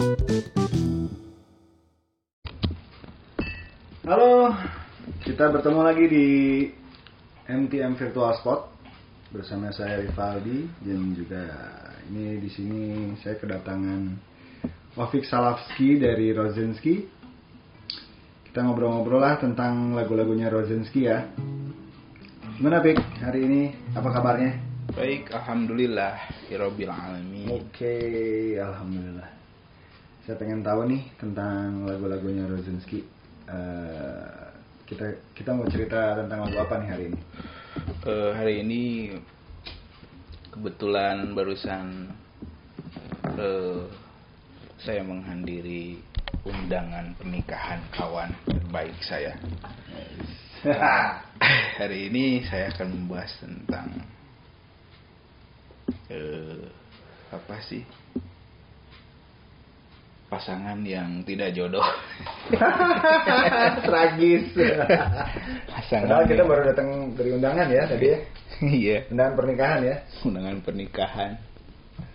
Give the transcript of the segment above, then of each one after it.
Halo, kita bertemu lagi di MTM Virtual Spot bersama saya Rivaldi dan juga ini di sini saya kedatangan Wafik Salafski dari Rozenski. Kita ngobrol-ngobrol lah tentang lagu-lagunya Rozenski ya. Gimana Pik hari ini? Apa kabarnya? Baik, alhamdulillah, alamin. Oke, alhamdulillah. Saya pengen tahu nih tentang lagu-lagunya Rozenski. Eh, kita kita mau cerita tentang lagu apa nih hari ini? Eh, hari ini kebetulan barusan eh, saya menghadiri undangan pernikahan kawan baik saya. hari ini saya akan membahas tentang eh, apa sih pasangan yang tidak jodoh. Tragis. pasangan Padahal kita baru datang dari undangan ya tadi ya. iya Undangan pernikahan ya. undangan pernikahan.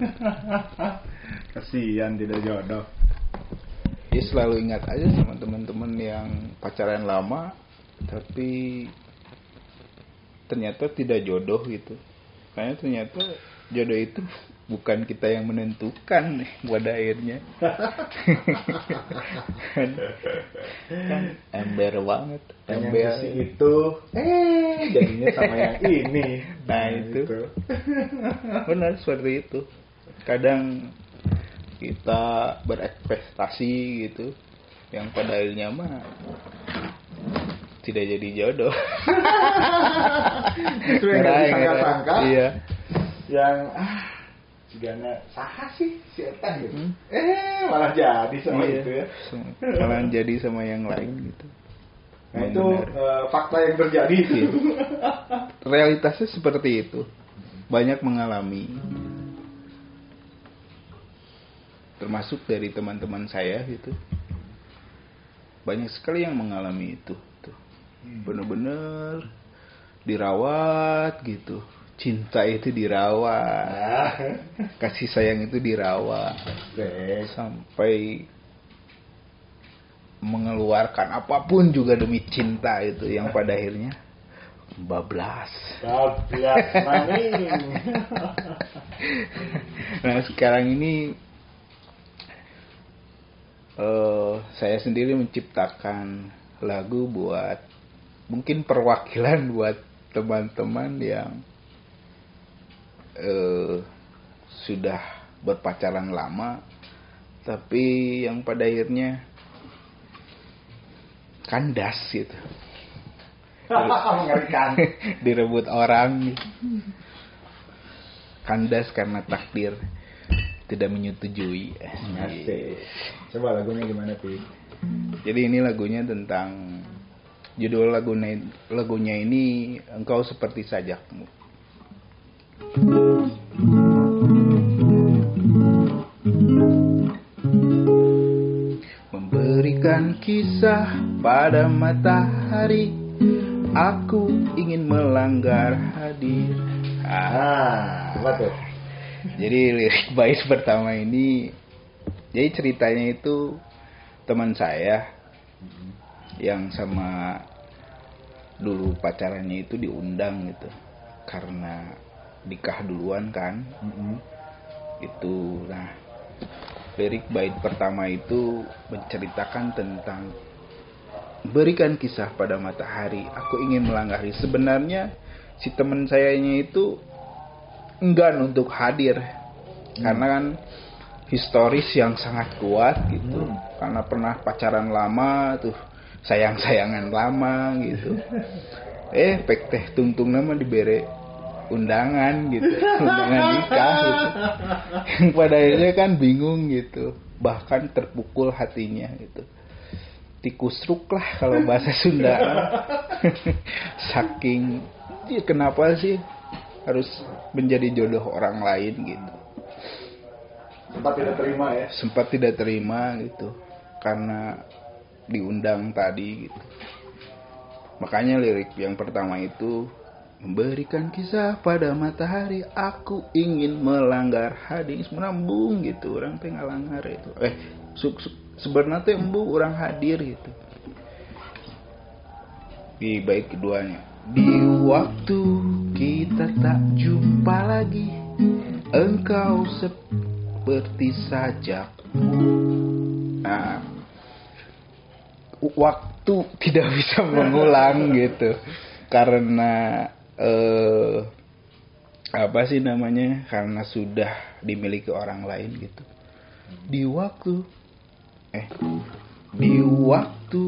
Kasihan tidak jodoh. Ya selalu ingat aja sama teman-teman yang pacaran lama tapi ternyata tidak jodoh gitu. Karena ternyata jodoh itu bukan kita yang menentukan pada akhirnya. kan, kan ember banget, yang ember. si itu eh jadinya sama yang ini. Nah, itu. Benar seperti itu. Kadang kita berekspektasi gitu yang pada akhirnya mah tidak jadi jodoh. Itu yang nggak Nah, disangka-sangka. Iya. Yang ah Gana saha sih si Eta gitu. Hmm. Eh malah jadi sama Iya. itu ya. Malah jadi sama yang lain gitu. Nah itu eh, fakta yang terjadi. Iya. Realitasnya seperti itu. Banyak mengalami. Termasuk dari teman-teman saya gitu. Banyak sekali yang mengalami itu. Tuh. Bener-bener dirawat gitu. Cinta itu dirawat. Ah. Kasih sayang itu dirawat. Oke. Sampai mengeluarkan apa pun juga demi cinta itu yang pada akhirnya bablas. Bablas maning. nah sekarang ini eh saya sendiri menciptakan lagu buat mungkin perwakilan buat teman-teman yang eh sudah berpacaran lama tapi yang pada akhirnya kandas gitu Mengerikan. direbut orang kandas karena takdir tidak menyetujui Asik. Coba lagunya gimana Pi? jadi ini lagunya tentang judul lagunya lagunya ini engkau seperti sajakmu memberikan kisah pada matahari. Aku ingin melanggar hadir. Ah, jadi lirik bait pertama ini jadi ceritanya itu teman saya yang sama dulu pacarannya itu diundang gitu. Karena nikah duluan kan? Mm-mm. itu nah lirik bait pertama itu menceritakan tentang berikan kisah pada matahari. Aku ingin melanggahi. Sebenarnya si teman sayanya itu enggan untuk hadir. Karena kan historis yang sangat kuat gitu. Hmm. karena pernah pacaran lama tuh sayang-sayangan lama gitu. Eh pek teh tungtung nama dibere undangan gitu undangan nikah gitu. Yang pada akhirnya kan bingung gitu bahkan terpukul hatinya gitu. Tikusruk lah kalau bahasa Sunda. Saking ya kenapa sih harus menjadi jodoh orang lain? gitu. Sempat tidak terima ya. sempat tidak terima gitu karena diundang tadi gitu. Makanya lirik yang pertama itu memberikan kisah pada matahari aku ingin melanggar hadis. Menambung gitu orang teh itu. Eh su, su, sebenarnya embu orang hadir gitu. Di baik keduanya. Di waktu kita tak jumpa lagi engkau seperti sajak. Nah waktu tidak bisa mengulang gitu. Karena eh, apa sih namanya karena sudah dimiliki orang lain gitu. Di waktu eh di waktu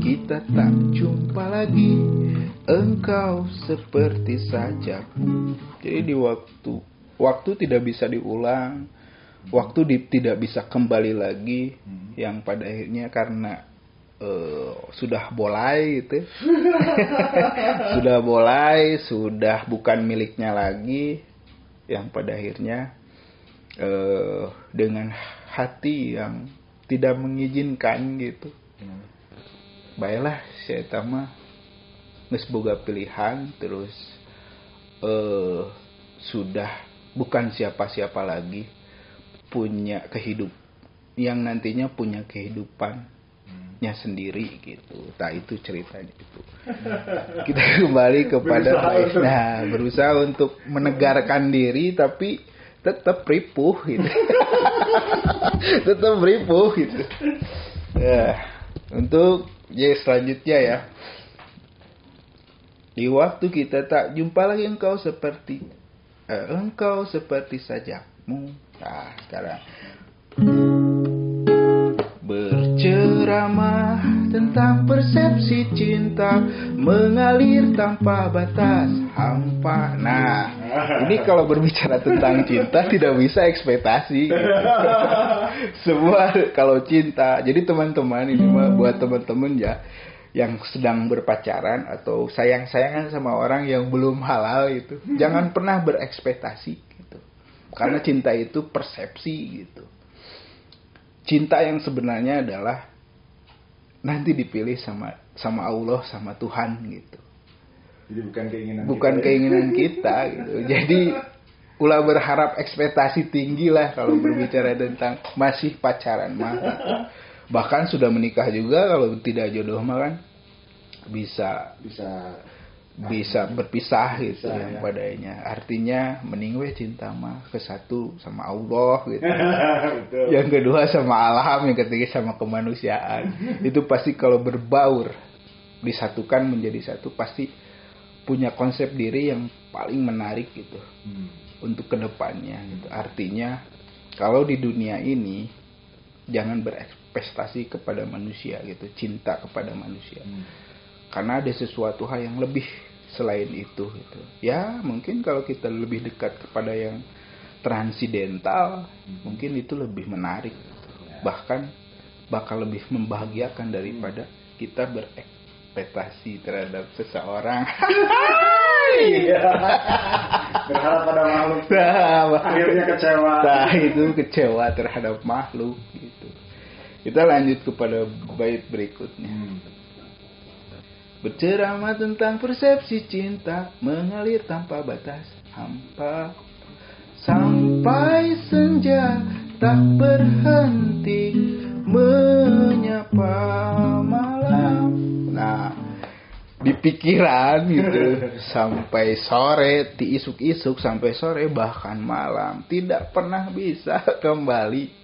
kita tak jumpa lagi engkau seperti saja. Jadi di waktu waktu tidak bisa diulang waktu di, tidak bisa kembali lagi yang pada akhirnya karena uh, sudah bolai gitu sudah bolai sudah bukan miliknya lagi. Yang pada akhirnya uh, dengan hati yang tidak mengizinkan gitu. Baiklah saya tama boga pilihan terus uh, sudah bukan siapa-siapa lagi punya kehidup yang nantinya punya kehidupan nya sendiri gitu. Nah itu ceritanya itu. Kita kembali kepada berusaha nah berusaha untuk menegarkan diri tapi tetap ripuh gitu. tetap ripuh gitu. Ya, untuk ya selanjutnya ya. Di waktu kita tak jumpa lagi engkau seperti eh, engkau seperti sajakmu. Nah, sekarang Berceramah tentang persepsi cinta mengalir tanpa batas hampa. Nah, ini kalau berbicara tentang cinta tidak bisa ekspektasi. Semua kalau cinta. Jadi teman-teman ini mah buat teman-teman ya yang sedang berpacaran atau sayang-sayangan sama orang yang belum halal itu, jangan pernah berekspektasi gitu. Karena cinta itu persepsi gitu cinta yang sebenarnya adalah nanti dipilih sama sama Allah sama Tuhan gitu. Jadi bukan keinginan bukan kita, keinginan ya. kita gitu. Jadi ulah berharap ekspektasi tinggi lah kalau berbicara tentang masih pacaran mah. Bahkan sudah menikah juga kalau tidak jodoh mah kan bisa bisa bisa berpisah gitu yang ya. padanya. Artinya mending we cinta mah ke satu sama Allah gitu. Yang kedua sama alam yang ketiga sama kemanusiaan. Itu pasti kalau berbaur disatukan menjadi satu pasti punya konsep diri yang paling menarik gitu hmm. untuk ke depannya gitu. Artinya kalau di dunia ini jangan berekspektasi kepada manusia gitu cinta kepada manusia. Hmm karena ada sesuatu hal yang lebih selain itu gitu. Ya, mungkin kalau kita lebih dekat kepada yang transidental, mungkin itu lebih menarik. Gitu. Bahkan bakal lebih membahagiakan daripada kita berekspektasi terhadap seseorang. Iya. Berharap pada makhluk. Nah, akhirnya kecewa. Nah, itu kecewa terhadap makhluk gitu. Kita lanjut kepada bait berikutnya. Hmm. Berceramah tentang persepsi cinta mengalir tanpa batas. Hampa. Sampai senja tak berhenti menyapa malam. Nah di pikiran gitu sampai sore di isuk-isuk sampai sore bahkan malam. Tidak pernah bisa kembali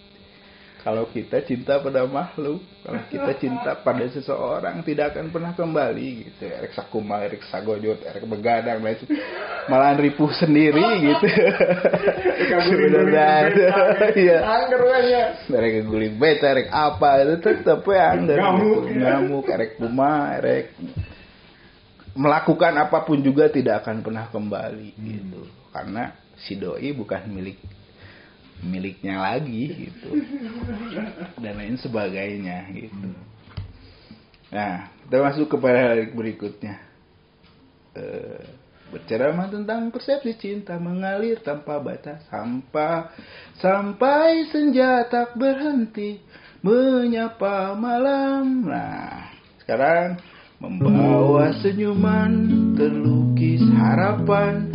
kalau kita cinta pada makhluk, kalau kita cinta pada seseorang tidak akan pernah kembali gitu. Erek sakuma, erek sagojot, erek begadang, dan malah ripuh sendiri gitu. Sebenarnya, iya. Erek guling beta, erek apa itu tetap ya angger. Ngamuk, gitu. ngamuk, erek kuma, erek melakukan apa pun juga tidak akan pernah kembali gitu. Karena si doi bukan milik miliknya lagi gitu. Dan lain sebagainya gitu. Nah kita masuk kepada berikutnya. E, berceramah tentang persepsi cinta mengalir tanpa batas sampai sampai senja tak berhenti menyapa malam. Nah sekarang membawa senyuman terlukis harapan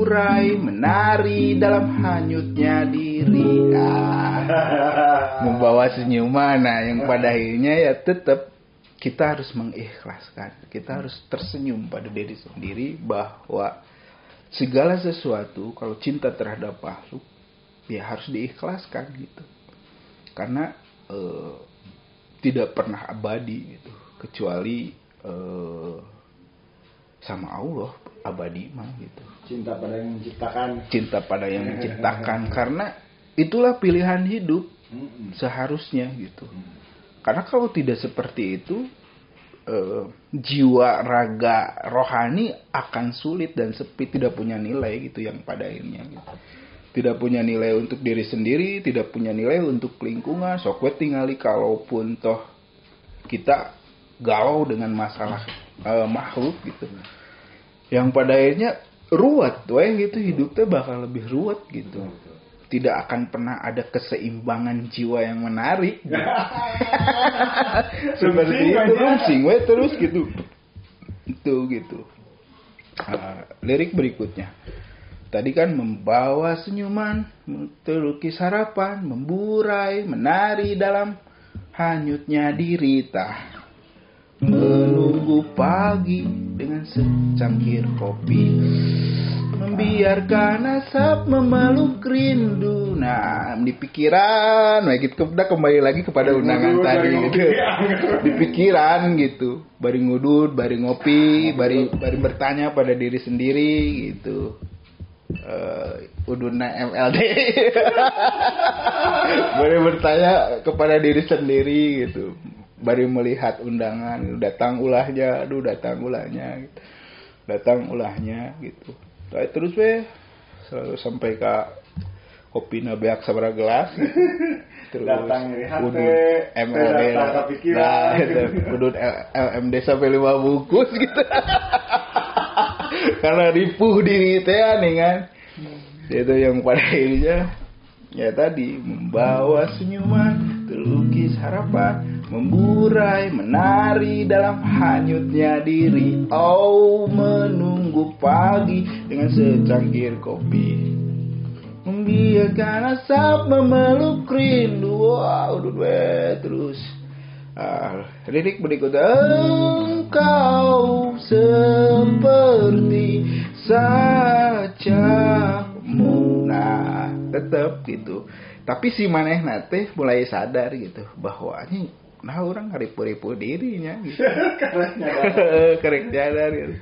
memburai menari dalam hanyutnya diri. Ah, membawa senyuman nah yang pada akhirnya ya tetap kita harus mengikhlaskan. Kita harus tersenyum pada diri sendiri bahwa segala sesuatu kalau cinta terhadap makhluk ya harus diikhlaskan gitu. Karena eh, tidak pernah abadi gitu. Kecuali eh, sama Allah abadi mah gitu. Cinta pada yang menciptakan. Cinta pada yang menciptakan karena itulah pilihan hidup seharusnya gitu. Karena kalau tidak seperti itu eh, jiwa raga rohani akan sulit dan sepi tidak punya nilai gitu yang pada akhirnya gitu. Tidak punya nilai untuk diri sendiri tidak punya nilai untuk lingkungan. Sok tingali kalaupun toh kita galau dengan masalah eh, makhluk gitu. Yang pada akhirnya ruwet we gitu hidupnya bakal lebih ruwet gitu. Tidak akan pernah ada keseimbangan jiwa yang menarik gitu. seperti itu rumsing we terus gitu. Itu gitu. Ah, lirik berikutnya. Tadi kan membawa senyuman terlukis harapan memburai menari dalam hanyutnya diri pagi dengan secangkir kopi. Membiarkan asap memeluk rindu. Nah di pikiran. Nah gitu udah kembali lagi kepada undangan tadi. gitu. Ngopi. di pikiran gitu. Bari ngudut bari ngopi bari bari bertanya pada diri sendiri gitu. Eh uduna MLD bari bertanya kepada diri sendiri gitu bari melihat undangan datang ulahnya aduh datang ulahnya gitu. datang ulahnya gitu. Terus we selalu sampai ke kopi nabeak sabara gelas gitu. terus Datang dari hati, MLD datang nah, udut LMD sampai lima bungkus gitu. Karena ripuh diri teh nih kan. Itu yang pada akhirnya ya tadi membawa senyuman terlukis harapan memburai menari dalam hanyutnya diri. Oh menunggu pagi dengan secangkir kopi. Membiarkan asap memeluk rindu. Wow we, terus. Ah, lirik berikutnya. Engkau seperti sajamu. Nah tetap gitu. Tapi si maneh nate mulai sadar gitu bahwa ini nah orang ngaripu-ripu dirinya. Gitu. Kerek sadar gitu.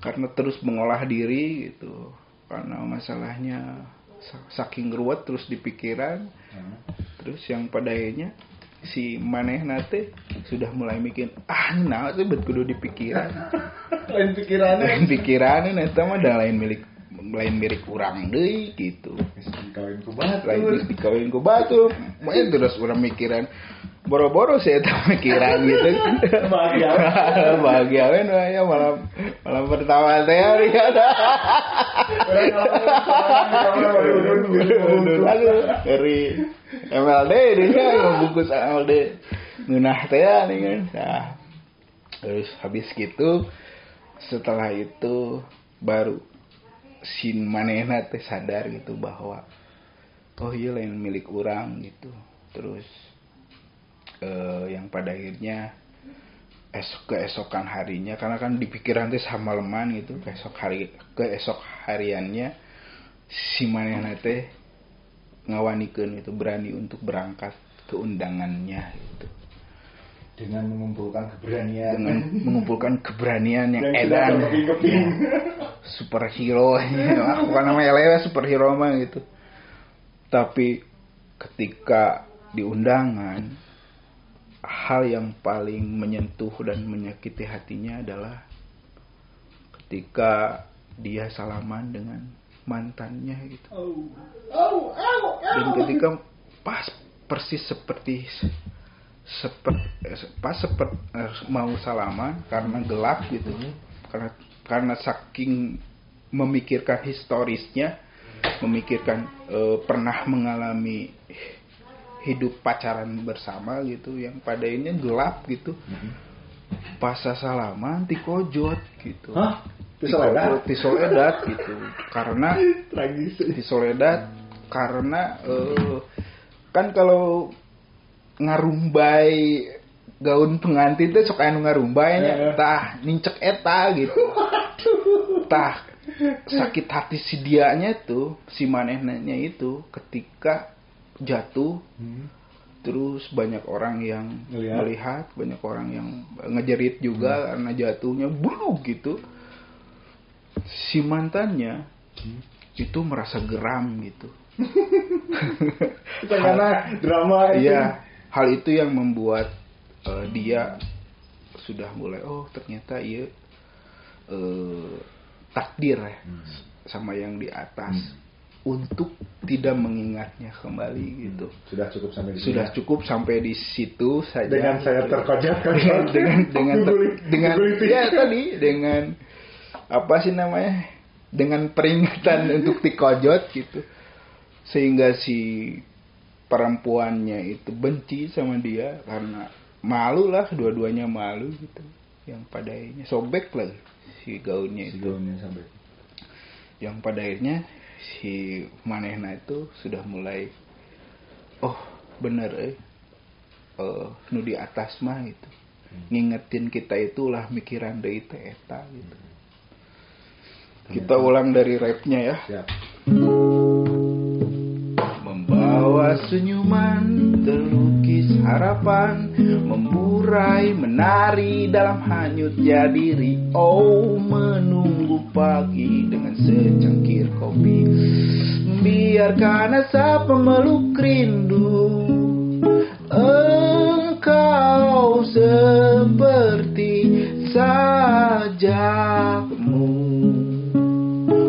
karena terus mengolah diri gitu. Karena masalahnya sa- saking ruwet terus di pikiran. Terus yang pada akhirnya si maneh nate sudah mulai mikir ah nah itu bet kudu di pikiran. Lain pikirannya. Lain pikiran ini mah dah lain milik lain milik kurang deh gitu. Kawin ku batu. Lain dikawin ku batu. Terus orang mikiran boro-boro saya tak mikiran gitu. Bahagia. bahagia kan ya malam malam pertama saya Aduh, dari MLD ini kan ngebungkus MLD nunah teh nih kan. Nah terus habis gitu setelah itu baru si manehna teh sadar gitu bahwa oh iya lain milik orang gitu. Terus eh, yang pada akhirnya esok keesokan harinya. Karena kan di pikiran teh samaleman gitu. Keesok hari keesok hariannya si manehna teh ngawanikeun itu berani untuk berangkat ke undangannya gitu. Dengan mengumpulkan keberanian. Dengan mengumpulkan keberanian yang Dan edan. keping-keping. superhero. Aku kan namanya lewe superhero mah gitu. Tapi ketika di undangan hal yang paling menyentuh dan menyakiti hatinya adalah ketika dia salaman dengan mantannya gitu. Oh, oh, oh, dan ketika pas persis seperti seperti pas seperti mau salaman karena gelap gitu karena karena saking memikirkan historisnya memikirkan eh, pernah mengalami hidup pacaran bersama gitu yang pada ini gelap gitu pas salaman ti kojot gitu Hah? Ti Itu soledad? kojot, ti soledad gitu karena Tragis. di soledad karena eh, kan kalau ngarumbai gaun pengantin teh sok anu ngarumbai nya Heeh. tah nincek eta gitu tah sakit hati si dianya tuh si manehnya itu ketika jatuh Hmm. terus banyak orang yang Ngelihat. melihat banyak orang yang ngejerit juga karena jatuhnya bulu gitu si mantannya Hmm. itu merasa geram gitu Itu karena drama itu. Iya, hal itu yang membuat eh, dia sudah mulai oh ternyata iya eh, takdir ya sama yang di atas untuk tidak mengingatnya kembali gitu. Sudah cukup sampai di Sudah sini. cukup sampai di situ saja. Dengan saya terkojat kan. dengan dengan dengan dengan guguli ya tadi dengan apa sih namanya dengan peringatan untuk dikojot gitu sehingga si perempuannya itu benci sama dia karena malu lah dua-duanya malu gitu yang pada akhirnya sobek lagi si gaunnya Si itu gaunnya sampai. yang pada akhirnya si manehna itu sudah mulai oh bener eh eh, nu di atas mah itu ngingetin kita itulah mikiran dari eta gitu. Kita ulang dari rapnya ya. Siap. Membawa senyuman terlukis harapan Memburai menari dalam hanyutnya diri Oh menunggu pagi secangkir kopi. Biarkan asap memeluk rindu. Engkau seperti sajakmu.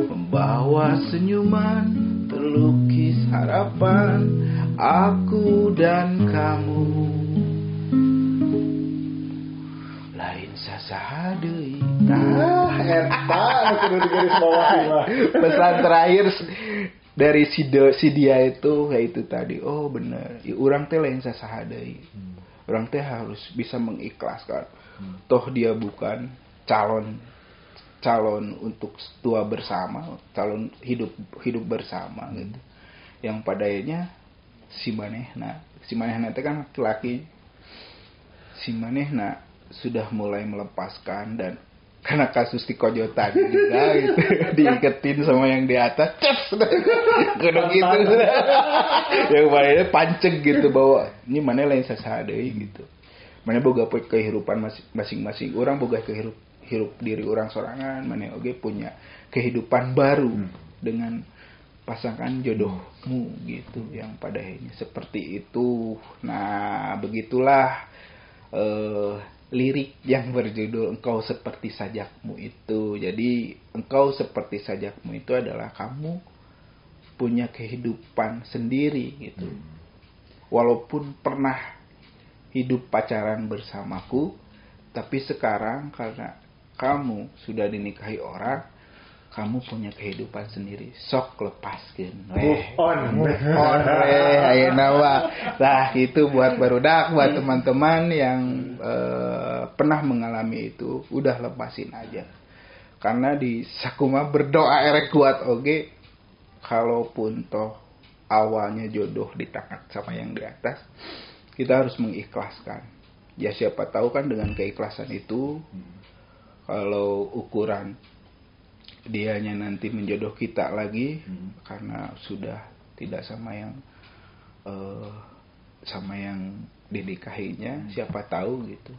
Membawa senyuman terlukis harapan Aku dan kamu Lain sasaha deui Ah, eta kudu digaris bawahi mah. Pesan terakhir dari si, de- si dia itu ya itu tadi. Oh bener. Ya, Orang teh lain sasaha deui Orang teh harus bisa mengikhlaskan. Toh dia bukan calon calon untuk tua bersama, calon hidup hidup bersama gitu. Yang pada akhirnya si manehna, si manehna itu kan laki-laki. Si manehna sudah mulai melepaskan dan karena kasus di kojotan juga gitu diiketin sama yang di atas ces kudu gitu. Yang mana panceng gitu bahwa ini mana lain sasade gitu. Mana boga kehidupan mas- masing-masing orang boga kehidup hirup diri orang sorangan mana oge punya kehidupan baru Hmm. dengan pasangan jodohmu gitu yang pada akhirnya seperti itu. Nah begitulah eh, lirik yang berjudul engkau seperti sajakmu itu. Jadi engkau seperti sajakmu itu adalah kamu punya kehidupan sendiri gitu. Walaupun pernah hidup pacaran bersamaku tapi sekarang karena kamu sudah dinikahi orang kamu punya kehidupan sendiri. Sok lepaskan Move on. Move on ayeuna mah. Nah, itu buat barudak buat teman-teman yang eh, pernah mengalami itu udah lepasin aja. Karena di sakuma berdoa erek kuat oge kalaupun toh awalnya jodoh ditangkap sama yang di atas kita harus mengikhlaskan. Ya siapa tahu kan dengan keikhlasan itu kalau ukuran dianya nanti menjodoh kita lagi Hmm. karena sudah tidak sama yang eh, sama yang dinikahinya siapa tahu gitu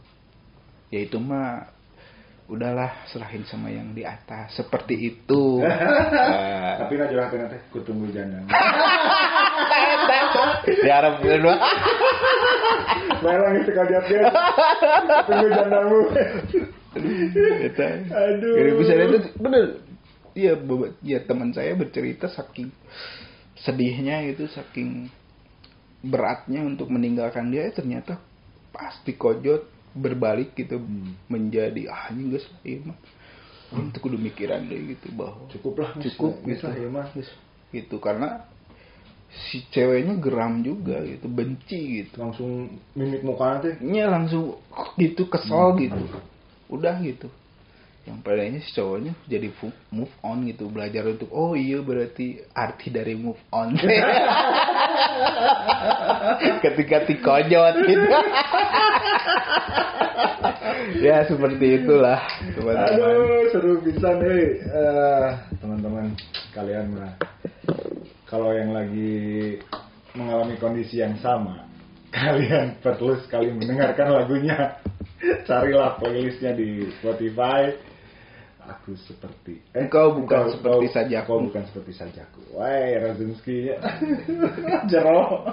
ya itu mah udahlah serahin sama yang di atas seperti itu Nah, Tapi na jurang teh kutunggu janda. diharap kedua Melang itu kalian dia. Tunggu jandamu. Eta. Aduh. Bisa itu bener. Iya, beba- ya teman saya bercerita saking sedihnya itu saking beratnya untuk meninggalkan dia eh, ternyata pasti kojot berbalik gitu Hmm. menjadi ah ini ieu mah. Itu kudu mikiran deh gitu bahwa Cukup lah. cukup gitu. Geus. Gitu karena si ceweknya geram juga gitu, benci gitu. Langsung mimik mukanya teh. Nya langsung gitu kesel gitu. udah gitu yang padanya si cowoknya jadi move on gitu belajar untuk oh iya berarti arti dari move on ketika dikonyot gitu ya seperti itulah teman-teman Aduh, seru bisa nih Eh, teman-teman kalian mah. Kalau yang lagi mengalami kondisi yang sama, kalian perlu sekali mendengarkan lagunya. Carilah playlistnya di Spotify. Aku seperti Engkau bukan seperti sajaku. Kau bukan seperti sajaku. Wah, Razumski Jero.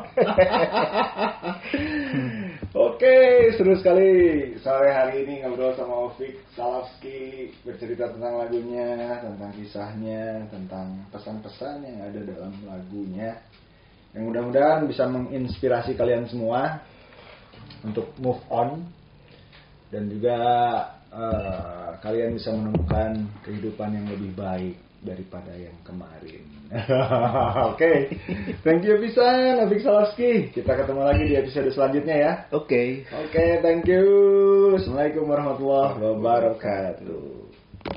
Oke, seru sekali sore hari ini ngobrol sama Ovik Salavski bercerita tentang lagunya, tentang kisahnya, tentang pesan-pesan yang ada dalam lagunya. Yang mudah-mudahan bisa menginspirasi kalian semua untuk move on dan juga eh, kalian bisa menemukan kehidupan yang lebih baik daripada yang kemarin. Oke, thank you pisan Ovik Salavski. Kita ketemu lagi di episode selanjutnya ya. oke Oke, thank you. Assalamualaikum warahmatullahi wabarakatuh.